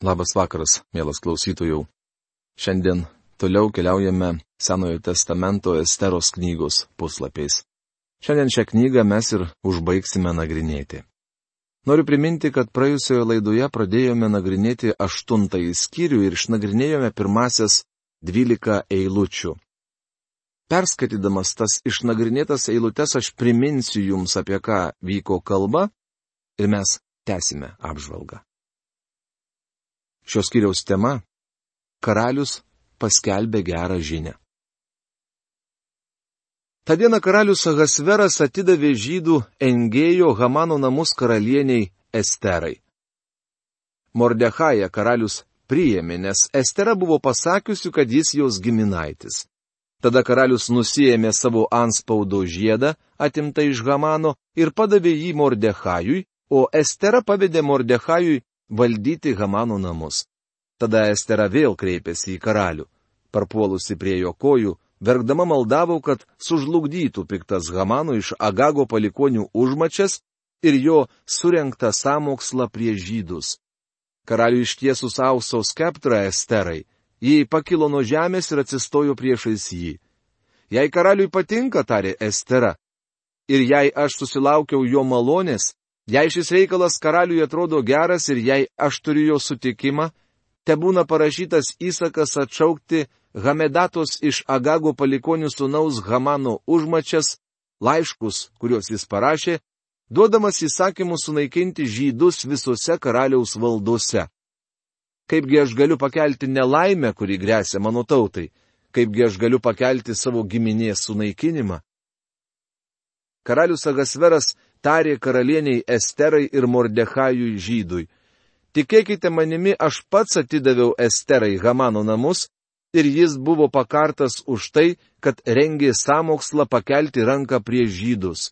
Labas vakaras, mielas klausytojų. Šiandien toliau keliaujame Senojo testamento Esteros knygos puslapiais. Šiandien šią knygą mes ir užbaigsime nagrinėti. Noriu priminti, kad praėjusioje laidoje pradėjome nagrinėti aštuntąjį skyrių ir išnagrinėjome pirmasias dvylika eilučių. Perskaitydamas tas išnagrinėtas eilutes aš priminsiu jums, apie ką vyko kalba ir mes tęsime apžvalgą. Šios kiriaus tema - karalius paskelbė gerą žinę. Ta diena karalius Agasveras atidavė žydų Engėjo Hamano namus karalieniai Esterai. Mordechaja karalius priėmė, nes Estera buvo pasakiusi, kad jis jos giminaitis. Tada karalius nusijėmė savo anspaudo žiedą, atimtą iš Hamano, ir padavė jį Mordechajui, o Estera pavedė Mordechajui valdyti Hamano namus. Tada Estera vėl kreipėsi į karalių. Parpuolusi prie jo kojų, verkdama maldavau, kad sužlugdytų piktas Hamano iš Agago palikonių užmačias ir jo surenktą samokslą prie žydus. Karalių ištiesus auso skeptrą Esterai, jį pakilo nuo žemės ir atsistojo priešais jį. Jei karaliui patinka, tarė Estera, ir jei aš susilaukiau jo malonės, Jei šis reikalas karaliui atrodo geras ir jei aš turiu jo sutikimą, te būna parašytas įsakas atšaukti Hamedatos iš Agago palikonių sunaus Hamano užmačias, laiškus, kuriuos jis parašė, duodamas įsakymus sunaikinti žydus visose karaliaus valdose. Kaipgi aš galiu pakelti nelaimę, kuri grėsia mano tautai, kaipgi aš galiu pakelti savo giminės sunaikinimą. Karalius Agasveras tarė karalieniai Esterai ir Mordechajui žydui. Tikėkite manimi, aš pats atidaviau Esterai Hamano namus ir jis buvo pakartas už tai, kad rengė samokslą pakelti ranką prie žydus.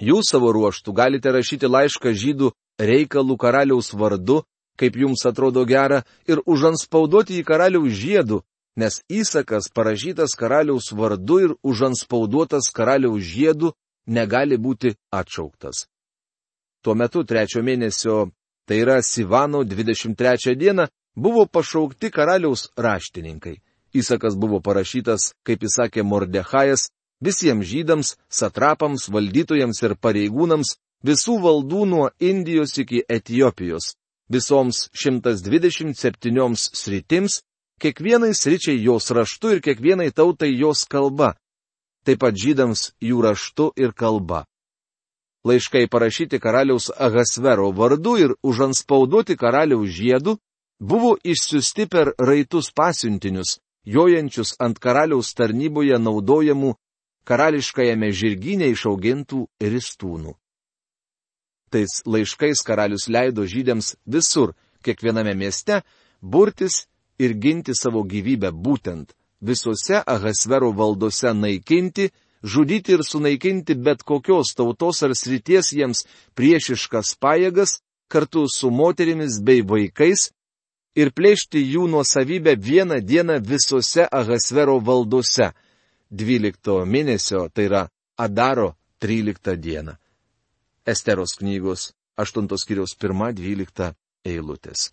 Jūs savo ruoštų galite rašyti laišką žydų reikalų karaliaus vardu, kaip jums atrodo gera, ir užanspauduoti į karaliaus žiedų, nes įsakas parašytas karaliaus vardu ir užanspauduotas karaliaus žiedų negali būti atšauktas. Tuo metu trečio mėnesio, tai yra Sivano 23 dieną, buvo pašaukti karaliaus raštininkai. Įsakas buvo parašytas, kaip įsakė Mordechajas, visiems žydams, satrapams, valdytojams ir pareigūnams visų valdų nuo Indijos iki Etijopijos, visoms 127 sritims, kiekvienai sričiai jos raštu ir kiekvienai tautai jos kalba, taip pat žydams jų raštu ir kalba. Laiškai parašyti karaliaus Agasvero vardu ir užanspauduoti karaliaus žiedų buvo išsiusti per raitus pasiuntinius, jojančius ant karaliaus tarnyboje naudojamų karališkajame žirginė išaugintų ristūnų. Tais laiškais karalius leido žydėms visur, kiekviename mieste, burtis ir ginti savo gyvybę būtent visose Ahasvero valdose naikinti, žudyti ir sunaikinti bet kokios tautos ar srities jiems priešiškas pajėgas kartu su moterimis bei vaikais ir plėšti jų nuosavybę vieną dieną visose Ahasvero valdose - 12 mėnesio, tai yra Adaro 13 dieną. Esteros knygos 8 skyriaus 1-12 eilutės.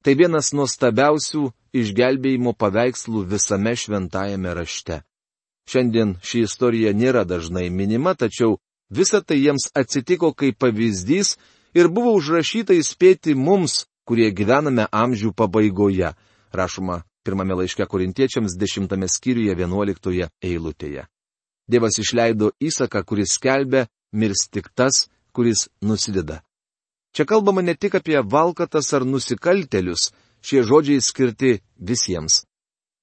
Tai vienas nuostabiausių išgelbėjimo paveikslų visame šventajame rašte. Šiandien ši istorija nėra dažnai minima, tačiau visa tai jiems atsitiko kaip pavyzdys ir buvo užrašyta įspėti mums, kurie gyvename amžių pabaigoje, rašoma pirmame laiške korintiečiams dešimtame skyriuje vienuoliktoje eilutėje. Dievas išleido įsaką, kuris skelbia, mirs tik tas, kuris nusideda. Čia kalbama ne tik apie valkatas ar nusikaltelius, šie žodžiai skirti visiems.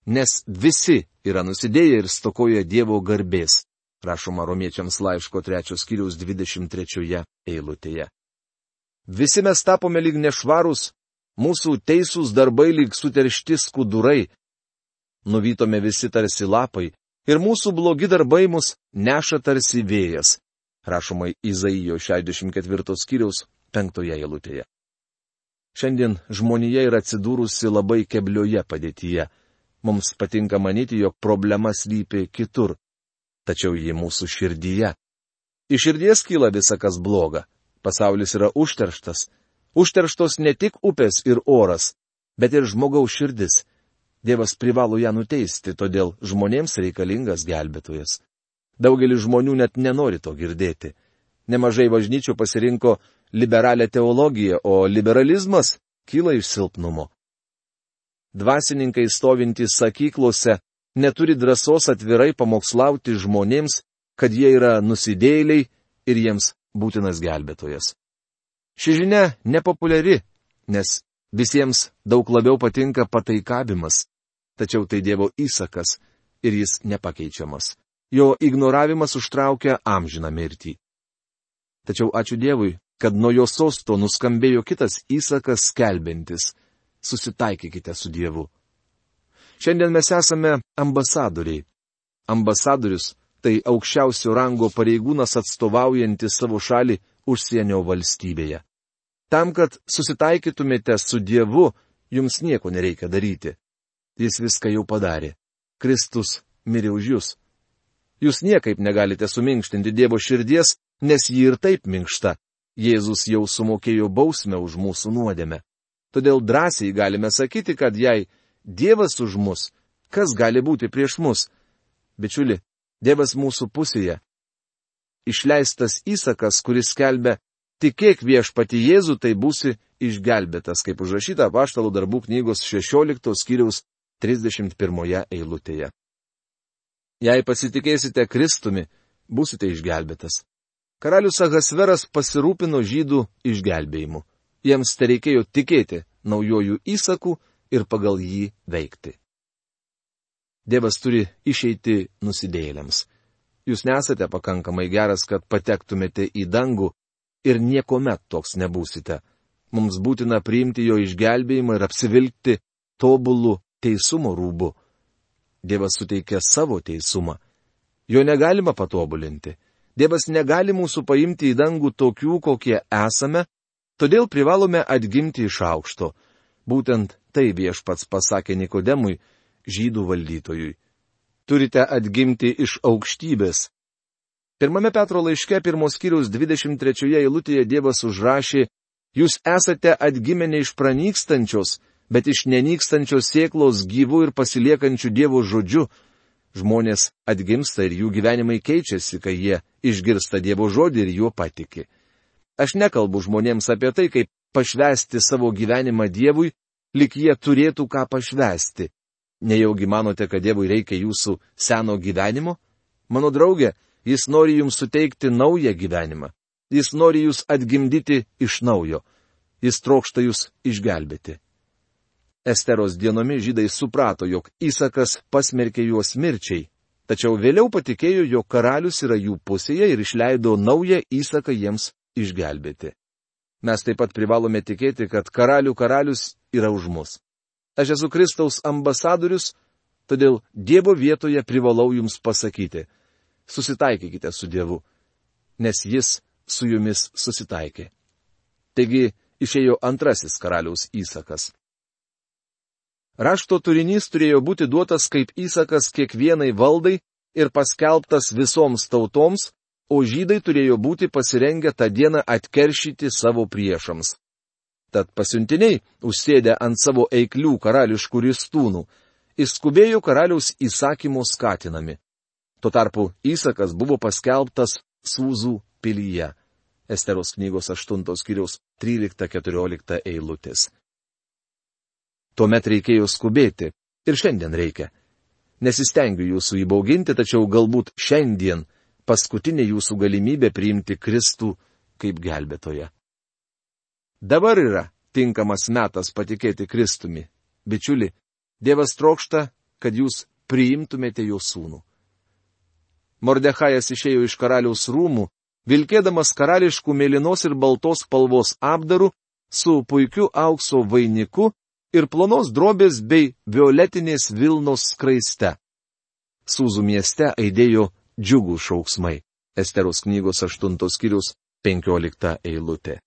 Nes visi yra nusidėję ir stokoja Dievo garbės, rašoma romiečiams laiško 3 skyriaus 23 eilutėje. Visi mes tapome lyg nešvarus, mūsų teisūs darbai lyg suteršti skudurai, nuvytome visi tarsi lapai, ir mūsų blogi darbai mus neša tarsi vėjas, rašoma Izaijo 64 skyriaus penktoje eilutėje. Šiandien žmonija yra atsidūrusi labai keblioje padėtyje. Mums patinka manyti, jog problema slypi kitur, tačiau ji mūsų širdyje. Iš širdies kyla visa kas bloga. Pasaulis yra užterštas. Užterštos ne tik upės ir oras, bet ir žmogaus širdis. Dievas privalo ją nuteisti, todėl žmonėms reikalingas gelbėtojas. Daugelis žmonių net nenori to girdėti. Nemažai bažnyčių pasirinko liberalią teologiją, o liberalizmas kyla iš silpnumo. Dvasininkai stovintys sakyklose neturi drąsos atvirai pamokslauti žmonėms, kad jie yra nusidėliai ir jiems būtinas gelbėtojas. Ši žinia nepopuliari, nes visiems daug labiau patinka pataikavimas, tačiau tai Dievo įsakas ir jis nepakeičiamas. Jo ignoravimas užtraukia amžiną mirtį. Tačiau ačiū Dievui, kad nuo jo sosto nuskambėjo kitas įsakas skelbintis - susitaikykite su Dievu. Šiandien mes esame ambasadoriai. Ambasadorius tai aukščiausio rango pareigūnas atstovaujantis savo šalį užsienio valstybėje. Tam, kad susitaikytumėte su Dievu, jums nieko nereikia daryti. Jis viską jau padarė. Kristus mirė už jūs. Jūs niekaip negalite suminkštinti Dievo širdies, nes ji ir taip minkšta. Jėzus jau sumokėjo bausmę už mūsų nuodėmę. Todėl drąsiai galime sakyti, kad jei Dievas už mus, kas gali būti prieš mus? Bičiuli, Dievas mūsų pusėje. Išleistas įsakas, kuris skelbia, tikėk viešpati Jėzų, tai būsi išgelbėtas, kaip užrašyta paštalų darbų knygos 16 skyriaus 31 eilutėje. Jei pasitikėsite Kristumi, būsite išgelbėtas. Karalius Ahasveras pasirūpino žydų išgelbėjimu. Jiems tai reikėjo tikėti naujojų įsakų ir pagal jį veikti. Dievas turi išeiti nusidėjėliams. Jūs nesate pakankamai geras, kad patektumėte į dangų ir niekuomet toks nebūsite. Mums būtina priimti jo išgelbėjimą ir apsivilkti tobulų teisumo rūbų. Dievas suteikia savo teisumą. Jo negalima patobulinti. Dievas negali mūsų paimti į dangų tokių, kokie esame, todėl privalome atgimti iš aukšto. Būtent tai viešpats pasakė Nikodemui, žydų valdytojui. Turite atgimti iš aukštybės. Pirmame Petro laiške pirmos kiriaus 23 eilutėje Dievas užrašė, jūs esate atgimę ne iš pranykstančios, bet iš nenykstančios sėklos gyvų ir pasiliekančių Dievo žodžiu. Žmonės atgimsta ir jų gyvenimai keičiasi, kai jie išgirsta Dievo žodį ir juo patiki. Aš nekalbu žmonėms apie tai, kaip pašvesti savo gyvenimą Dievui, lik jie turėtų ką pašvesti. Nejaugi manote, kad Dievui reikia jūsų seno gyvenimo? Mano draugė, jis nori jums suteikti naują gyvenimą. Jis nori jūs atgimdyti iš naujo. Jis trokšta jūs išgelbėti. Esteros dienomis žydai suprato, jog įsakas pasmerkė juos mirčiai, tačiau vėliau patikėjo, jog karalius yra jų pusėje ir išleido naują įsaką jiems išgelbėti. Mes taip pat privalome tikėti, kad karalių karalius yra už mus. Aš esu Kristaus ambasadorius, todėl Dievo vietoje privalau jums pasakyti - susitaikykite su Dievu, nes Jis su jumis susitaikė. Taigi išėjo antrasis karaliaus įsakas. Rašto turinys turėjo būti duotas kaip įsakas kiekvienai valdai ir paskelbtas visoms tautoms, o žydai turėjo būti pasirengę tą dieną atkeršyti savo priešams. Tad pasiuntiniai, užsėdę ant savo eiklių karališkų ristūnų, įskubėjo karaliaus įsakymų skatinami. Tuo tarpu įsakas buvo paskelbtas Sūzų pilyje. Esteros knygos 8 skyriaus 13-14 eilutės. Tuomet reikėjo skubėti ir šiandien reikia. Nesistengiu jūsų įbauginti, tačiau galbūt šiandien paskutinė jūsų galimybė priimti Kristų kaip gelbėtoje. Dabar yra tinkamas metas patikėti Kristumi. Bičiuli, Dievas trokšta, kad jūs priimtumėte jo sūnų. Mordechajas išėjo iš karaliaus rūmų, vilkėdamas karališkų mėlynos ir baltos spalvos apdaru, su puikiu aukso vainiku ir plonos drobės bei violetinės Vilnos skraiste. Sūzų mieste aidėjo džiugų šauksmai. Esteros knygos 8 skyrius 15 eilutė.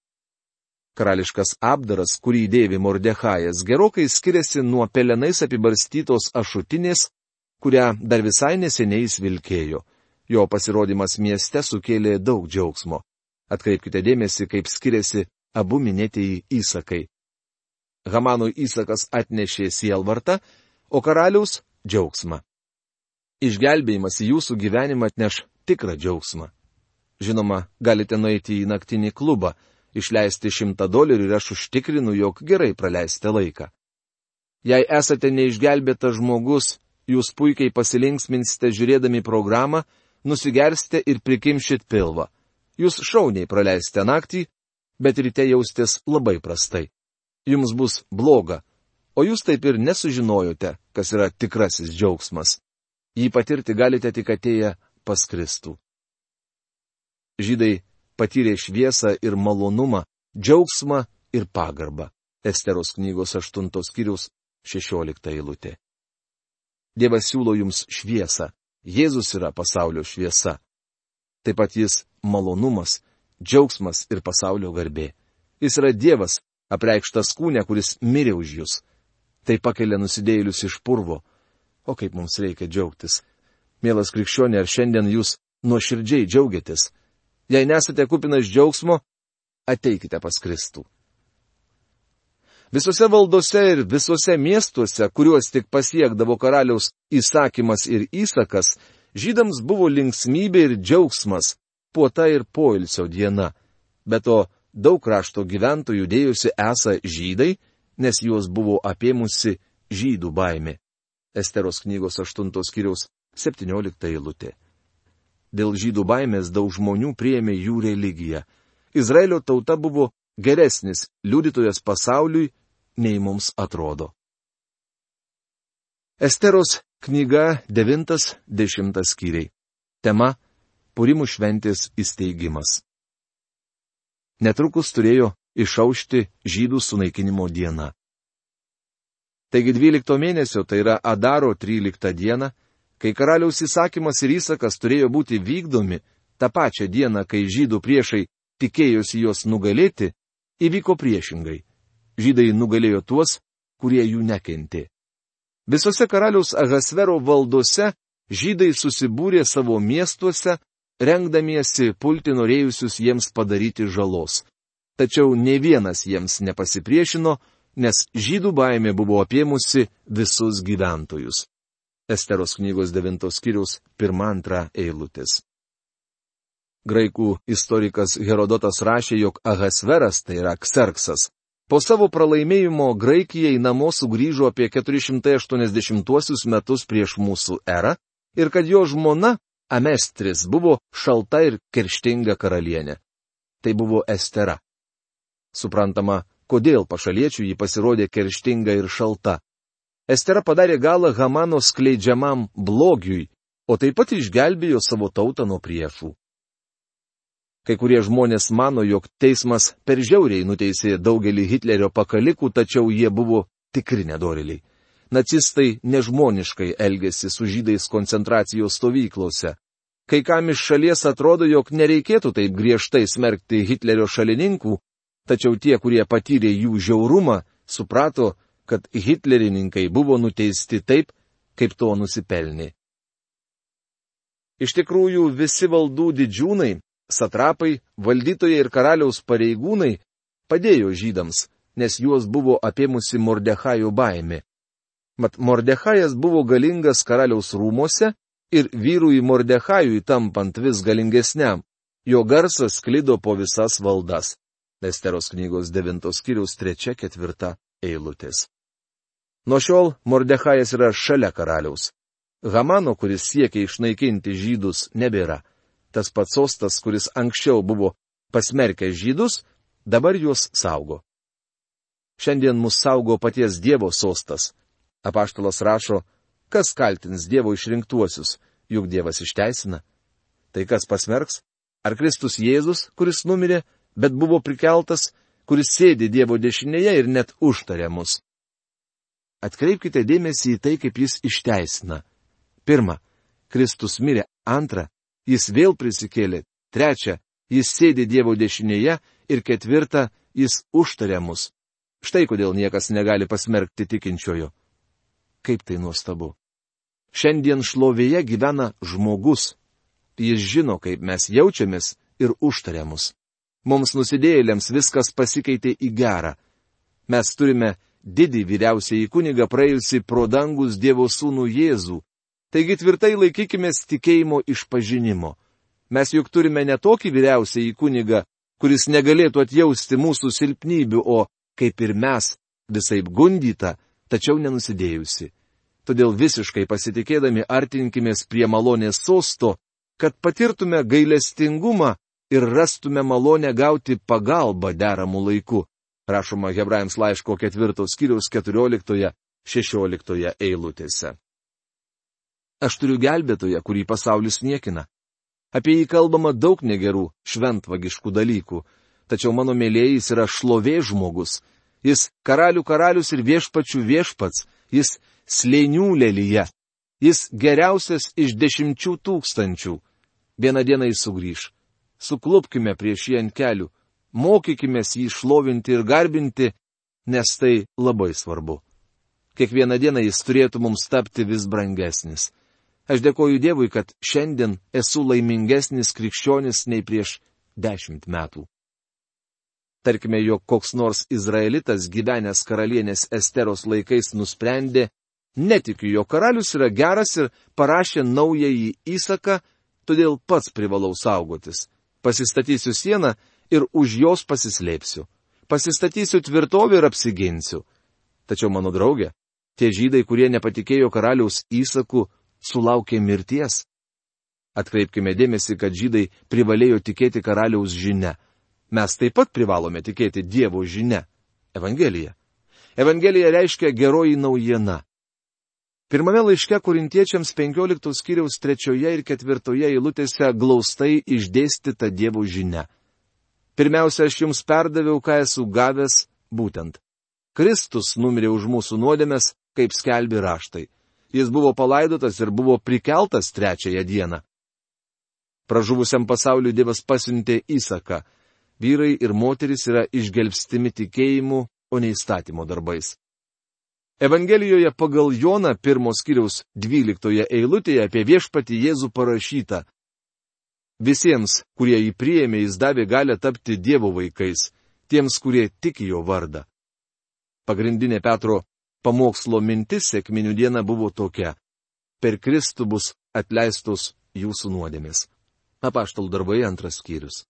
Karališkas apdaras, kurį dėvi Mordechajas, gerokai skiriasi nuo pelenais apibarstytos ašutinės, kurią dar visai neseniai jis vilkėjo. Jo pasirodymas mieste sukėlė daug džiaugsmo. Atkreipkite dėmesį, kaip skiriasi abu minėtieji įsakai. Hamanui įsakas atnešė sielvartą, o karaliaus - džiaugsmą. Išgelbėjimas į jūsų gyvenimą atneš tikrą džiaugsmą. Žinoma, galite nueiti į naktinį klubą, išleisti šimtą dolerių ir aš užtikrinu, jog gerai praleisite laiką. Jei esate neišgelbėtas žmogus, jūs puikiai pasilinksminsite žiūrėdami programą, nusigersite ir prikimšit pilvą. Jūs šauniai praleisite naktį, bet ryte jausitės labai prastai. Jums bus bloga, o jūs taip ir nesužinojote, kas yra tikrasis džiaugsmas. Jį patirti galite tik atėję pas Kristų. Žydai patyrė šviesą ir malonumą, džiaugsmą ir pagarbą. Esteros knygos 8 skyriaus 16 eilutė. Dievas siūlo jums šviesą. Jėzus yra pasaulio šviesa. Taip pat jis malonumas, džiaugsmas ir pasaulio garbė. Jis yra Dievas, apreikštas kūne, kuris mirė už jūs. Tai pakelia nusidėjėlius iš purvo. O kaip mums reikia džiaugtis. Mielas krikščionė, ar šiandien jūs nuoširdžiai džiaugiatės? Jei nesate kupinas džiaugsmo, ateikite pas Kristų. Visose valdose ir visose miestuose, kuriuos tik pasiekdavo karaliaus įsakymas ir įsakas, žydams buvo linksmybė ir džiaugsmas, puota ir poilsio diena. Be to, daug krašto gyventojų dėjusi esą žydai, nes juos buvo apėmusi žydų baimė. Esteros knygos 8 skyriaus 17 eilutė. Dėl žydų baimės daug žmonių priėmė jų religiją. Izraelio tauta buvo geresnis liudytojas pasauliui nei mums atrodo. Esteros knyga 9-10 skyriai. Tema - Purimų šventės įsteigimas. Netrukus turėjo išaušti žydų sunaikinimo diena. Taigi 12 mėnesio, tai yra Adaro 13 diena, kai karaliaus įsakymas ir įsakas turėjo būti vykdomi, tą pačią dieną, kai žydų priešai tikėjosi juos nugalėti, įvyko priešingai žydai nugalėjo tuos, kurie jų nekentė. Visose karaliaus Ahasvero valdose žydai susibūrė savo miestuose, rengdamiesi pulti norėjusius jiems padaryti žalos. Tačiau ne vienas jiems nepasipriešino, nes žydų baimė buvo apėmusi visus gyventojus. Esteros knygos 9 skyriaus 1-2 eilutės. Graikų istorikas Herodotas rašė, jog Ahasveras, tai yra Kserksas, Po savo pralaimėjimo Graikijai namo sugrįžo apie 480 metus prieš mūsų erą ir kad jo žmona Amestris buvo šalta ir kerštinga karalienė. Tai buvo Estera. Suprantama, kodėl pašaliečių jį pasirodė kerštinga ir šalta. Estera padarė galą Hamano skleidžiamam blogiui, o taip pat išgelbėjo savo tautą nuo priešų. Kai kurie žmonės mano, jog teismas per žiauriai nuteisė daugelį Hitlerio pakalikų, tačiau jie buvo tikri nedoriliai. Nacistai nežmoniškai elgėsi su žydais koncentracijos stovyklose. Kai kam iš šalies atrodo, jog nereikėtų taip griežtai smerkti Hitlerio šalininkų, tačiau tie, kurie patyrė jų žiaurumą, suprato, kad hitlerininkai buvo nuteisti taip, kaip to nusipelnė. Iš tikrųjų, visi valdų didžiūnai satrapai, valdytojai ir karaliaus pareigūnai padėjo žydams, nes juos buvo apėmusi Mordechajų baimė. Mat Mordechajas buvo galingas karaliaus rūmose ir vyrui Mordechajui tampant vis galingesniam, jo garsas sklido po visas valdas. Esteros knygos 9 skyriaus 3-4 eilutės. Nuo šiol Mordechajas yra šalia karaliaus. Hamano, kuris siekia išnaikinti žydus, nebėra tas pats sostas, kuris anksčiau buvo pasmerkęs žydus, dabar juos saugo. Šiandien mus saugo paties Dievo sostas. Apaštalas rašo, kas kaltins Dievo išrinktuosius, juk Dievas išteisina. Tai kas pasmerks? Ar Kristus Jėzus, kuris numirė, bet buvo prikeltas, kuris sėdi Dievo dešinėje ir net užtarė mus? Atkreipkite dėmesį į tai, kaip jis išteisina. Pirma, Kristus mirė. Antra, jis vėl prisikėlė. Trečia, jis sėdi Dievo dešinėje. Ir ketvirta, jis užtarė mus. Štai kodėl niekas negali pasmerkti tikinčiojo. Kaip tai nuostabu. Šiandien šlovėje gyvena žmogus. Jis žino, kaip mes jaučiamės ir užtarė mus. Mums nusidėjėliams viskas pasikeitė į gerą. Mes turime didį vyriausiai kunigą praėjusi pro dangus Dievo sūnų Jėzų. Taigi tvirtai laikykime tikėjimo išpažinimo. Mes juk turime ne tokį vyriausiai kunigą, kuris negalėtų atjausti mūsų silpnybių, o, kaip ir mes, visai gundyta, tačiau nenusidėjusi. Todėl visiškai pasitikėdami artinkimės prie malonės sosto, kad patirtume gailestingumą ir rastume malonę gauti pagalbą deramų laikų, rašoma Hebrajams laiško ketvirtos skyriaus 14-16 eilutėse. Aš turiu gelbėtoją, kurį pasaulis niekina. Apie jį kalbama daug negerų, šventvagiškų dalykų, tačiau mano mėlėjais yra šlovė žmogus. Jis karalių karalius ir viešpačių viešpats, jis slėnių lelyje, jis geriausias iš dešimčių tūkstančių. Vieną dieną jis sugrįž. Suklupkime prieš jį ant kelių, mokykime jį šlovinti ir garbinti, nes tai labai svarbu. Kiekvieną dieną jis turėtų mums tapti vis brangesnis. Aš dėkoju Dievui, kad šiandien esu laimingesnis krikščionis nei prieš dešimt metų. Tarkime, jog koks nors izraelitas gyvenęs karalienės Esteros laikais nusprendė, netikiu, jo karalius yra geras ir parašė naująjį įsaką, todėl pats privalau saugotis. Pasistatysiu sieną ir už jos pasislėpsiu. Pasistatysiu tvirtovę ir apsiginsiu. Tačiau mano draugė, tie žydai, kurie nepatikėjo karaliaus įsaku, sulaukė mirties. Atkreipkime dėmesį, kad žydai privalėjo tikėti karaliaus žinia. Mes taip pat privalome tikėti Dievo žinia - Evangelija. Evangelija reiškia geroji naujiena. Pirmame laiške korintiečiams 15 skyriaus 3 ir 4 eilutėse glaustai išdėstyta Dievo žinia. Pirmiausia, aš jums perdaviau, ką esu gavęs, būtent. Kristus numirė už mūsų nuodėmės, kaip skelbi raštai. Jis buvo palaidotas ir buvo prikeltas trečiąją dieną. Pražuvusiam pasauliu Dievas pasiuntė įsaką. Vyrai ir moteris yra išgelbstimi tikėjimu, o ne įstatymo darbais. Evangelijoje pagal Joną pirmos kiriaus 12 eilutėje apie viešpatį Jėzų parašyta, Visiems, kurie jį priėmė, jis davė galę tapti Dievo vaikais, tiems, kurie tiki jo vardą. Pagrindinė Petro pamokslo mintis sėkminių diena buvo tokia. Per Kristų bus atleistos jūsų nuodėmės. Apaštal darbai antras skyrius.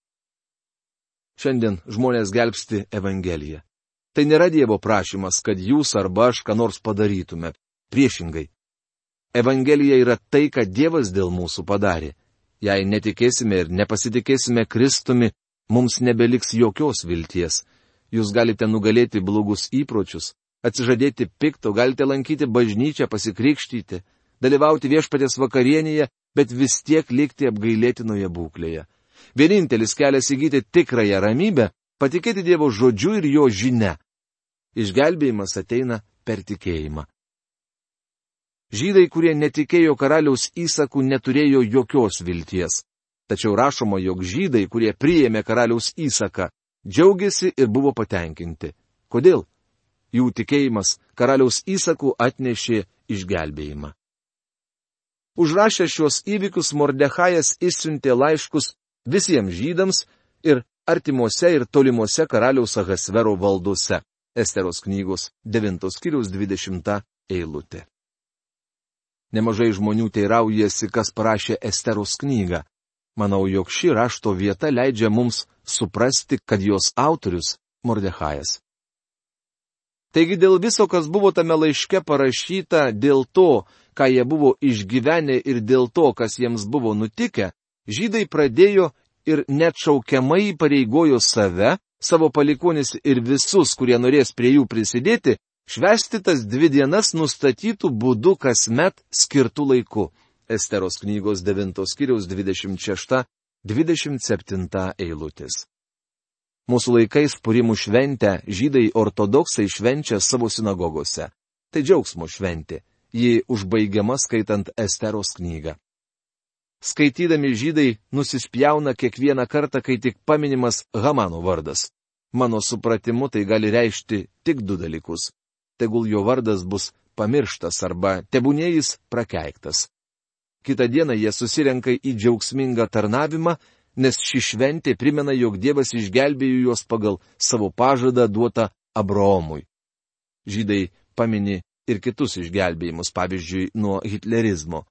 Šiandien žmonės gelbsti Evangeliją. Tai nėra Dievo prašymas, kad jūs arba aš ką nors padarytumėt. Priešingai. Evangelija yra tai, ką Dievas dėl mūsų padarė. Jei netikėsime ir nepasitikėsime Kristumi, mums nebeliks jokios vilties. Jūs galite nugalėti blogus įpročius, atsižadėti pikto, galite lankyti bažnyčią, pasikrikštyti, dalyvauti viešpatės vakarienėje, bet vis tiek likti apgailėtinoje būklėje. Vienintelis kelias įgyti tikrąją ramybę - patikėti Dievo žodžiu ir jo žinia. Išgelbėjimas ateina per tikėjimą. Žydai, kurie netikėjo karaliaus įsakų, neturėjo jokios vilties. Tačiau rašoma, jog žydai, kurie priėmė karaliaus įsaką, džiaugiasi ir buvo patenkinti. Kodėl? Jų tikėjimas karaliaus įsakų atnešė išgelbėjimą. Užrašę šios įvykius Mordechajas išsiuntė laiškus visiems žydams ir artimuose ir tolimuose karaliaus Ahasvero valdose. Esteros knygos 9 skyriaus 20 eilutė. Nemažai žmonių teiraujasi, kas parašė Esteros knygą. Manau, jog ši rašto vieta leidžia mums suprasti, kad jos autorius - Mordechajas. Taigi dėl viso, kas buvo tame laiške parašyta, dėl to, ką jie buvo išgyvenę ir dėl to, kas jiems buvo nutikę, žydai pradėjo ir net šaukiamai pareigojo save, savo palikonis ir visus, kurie norės prie jų prisidėti, švesti tas dvi dienas nustatytų būdų kasmet skirtų laiku. Esteros knygos 9 skyriaus 26-27 eilutės. Mūsų laikais purimų šventę žydai ortodoksai švenčia savo sinagogose. Tai džiaugsmo šventė. Ji užbaigiama skaitant Esteros knygą. Skaitydami žydai nusispjauna kiekvieną kartą, kai tik paminimas Hamano vardas. Mano supratimu tai gali reikšti tik du dalykus tegul jo vardas bus pamirštas arba tebūnė jis prakeiktas. Kita diena jie susirenka į džiaugsmingą tarnavimą, nes ši šventė primena, jog Dievas išgelbėjo juos pagal savo pažadą duotą Abraomui. Žydai pamini ir kitus išgelbėjimus, pavyzdžiui, nuo hitlerizmo.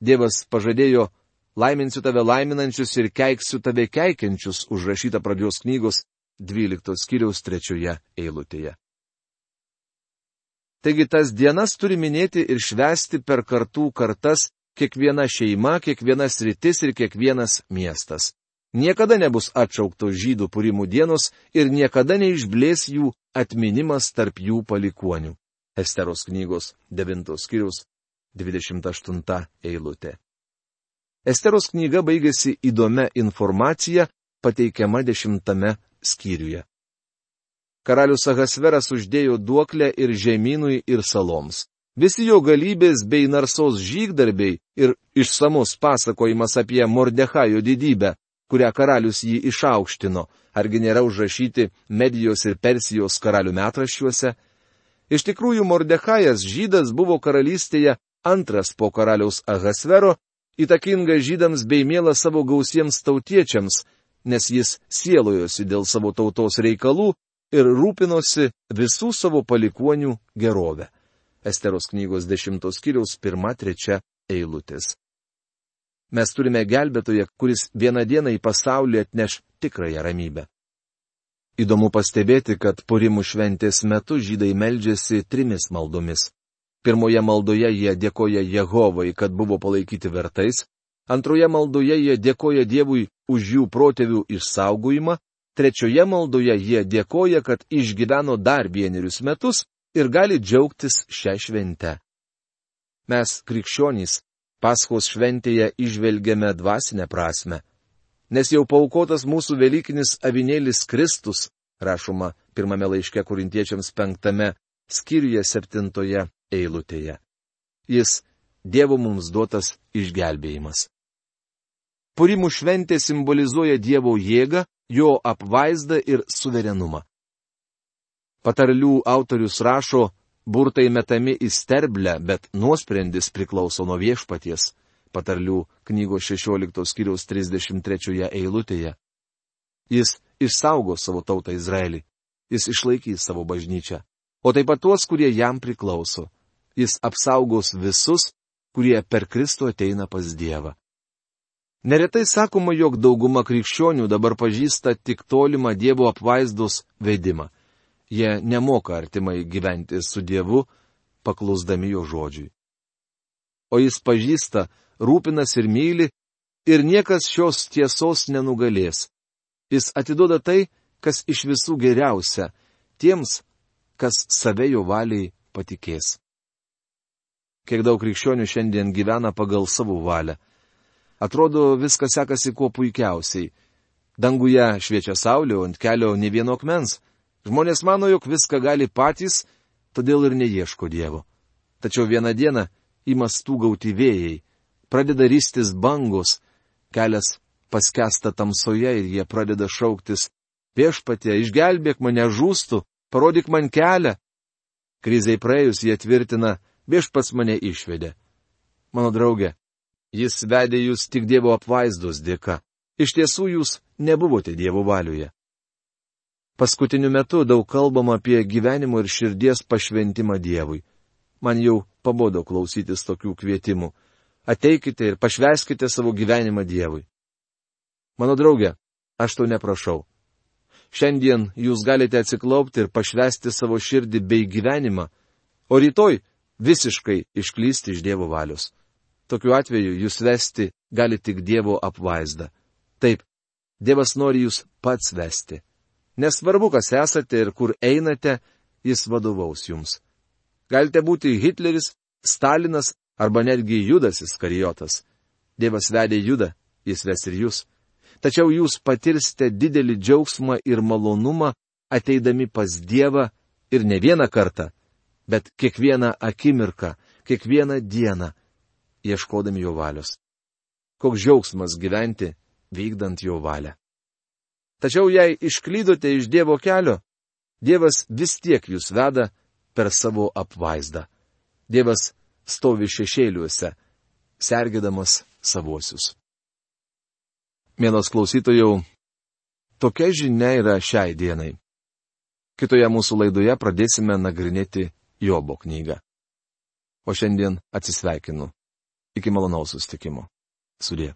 Dievas pažadėjo laiminsiu tave laiminančius ir keiksiu tave keikiančius užrašyta pradžios knygos 12 skyriaus 3 eilutėje. Taigi tas dienas turi minėti ir švesti per kartų kartas kiekviena šeima, kiekviena sritis ir kiekvienas miestas. Niekada nebus atšauktos žydų purimų dienos ir niekada neišblės jų atminimas tarp jų palikonių. Esteros knygos 9 skyrius 28 eilutė. Esteros knyga baigėsi įdomia informacija pateikiama dešimtame skyriuje. Karalius Ahasveras uždėjo duoklę ir žemynui ir saloms. Visi jo galybės bei narsos žygdarbiai ir išsamus pasakojimas apie Mordechajo didybę, kurią karalius jį išaukštino, argi nėra užrašyti Medijos ir Persijos karalių metraščiuose. Iš tikrųjų, Mordechajas žydas buvo karalystėje antras po karaliaus Ahasvero, įtakingas žydams bei mielas savo gausiems tautiečiams, nes jis sielojosi dėl savo tautos reikalų ir rūpinosi visų savo palikuonių gerovę. Esteros knygos 10 skyriaus 1-3 eilutės. Mes turime gelbėtoją, kuris vieną dieną į pasaulį atneš tikrąją ramybę. Įdomu pastebėti, kad purimų šventės metu žydai meldžiasi trimis maldomis. Pirmoje maldoje jie dėkoja Jehovai, kad buvo palaikyti vertais, antroje maldoje jie dėkoja Dievui už jų protėvių išsaugojimą, trečioje maldoje jie dėkoja, kad išgyveno dar vienerius metus ir gali džiaugtis šią šventę. Mes, krikščionys, Paskos šventėje išvelgiame dvasinę prasme. Nes jau paukotas mūsų Velykinis avinėlis Kristus, rašoma pirmame laiške kurintiečiams penktame, skyriuje septintoje eilutėje. Jis Dievo mums duotas išgelbėjimas. Purimų šventė simbolizuoja Dievo jėgą, jo apvaizdą ir suverenumą. Patarlių autorius rašo, burtai metami į sterblę, bet nuosprendis priklauso nuo viešpaties. Patarlių knygos 16 skyriaus 33 eilutėje. Jis išsaugo savo tautą Izraelį. Jis išlaikys savo bažnyčią. O taip pat tuos, kurie jam priklauso. Jis apsaugos visus, kurie per Kristų ateina pas Dievą. Neretai sakoma, jog dauguma krikščionių dabar pažįsta tik tolimą Dievo apvaizdos vedimą jie nemoka artimai gyventi su Dievu, paklusdami jo žodžiui. O jis pažįsta, rūpinas ir myli, ir niekas šios tiesos nenugalės. Jis atiduoda tai, kas iš visų geriausia, tiems, kas save jo valiai patikės. Kiek daug krikščionių šiandien gyvena pagal savo valią. Atrodo, viskas sekasi kuo puikiausiai. Danguje šviečia saulė, ant kelio ne vieno akmens, Žmonės mano, jog viską gali patys, todėl ir neieško Dievo. Tačiau vieną dieną ima stūgauti vėjai, pradeda rystis bangos, kelias paskesta tamsoje ir jie pradeda šauktis viešpatė, išgelbėk mane žūstų, parodyk man kelią. Krizai praėjus jie tvirtina, viešpats mane išvedė. Mano draugė, jis vedė jūs tik Dievo apvaizdos dėka. Iš tiesų jūs nebuvote Dievo valioje. Paskutiniu metu daug kalbama apie gyvenimo ir širdies pašventimą Dievui. Man jau pabodo klausytis tokių kvietimų. Ateikite ir pašveskite savo gyvenimą Dievui. Mano draugė, aš to neprašau. Šiandien jūs galite atsiklaupti ir pašvesti savo širdį bei gyvenimą, o rytoj visiškai išklysti iš Dievo valios. Tokiu atveju jūs vesti gali tik Dievo apvaizdą. Taip, Dievas nori jūs pats vesti. Nesvarbu, kas esate ir kur einate, jis vadovaus jums. Galite būti Hitleris, Stalinas arba netgi Judas Iskarijotas. Dievas vedė Judą, jis ves ir jūs. Tačiau jūs patirsite didelį džiaugsmą ir malonumą ateidami pas Dievą ir ne vieną kartą, bet kiekvieną akimirką, kiekvieną dieną, ieškodami jo valios. Koks džiaugsmas gyventi, vykdant jo valią. Tačiau jei išklydote iš Dievo kelio, Dievas vis tiek jūs veda per savo apvaizdą. Dievas stovi šešėliuose, sergėdamas savuosius. Mielas klausytojų, tokia žinia yra šiai dienai. Kitoje mūsų laidoje pradėsime nagrinėti Jobo knygą. O šiandien atsisveikinu. Iki malonaus sustikimo. Sudė.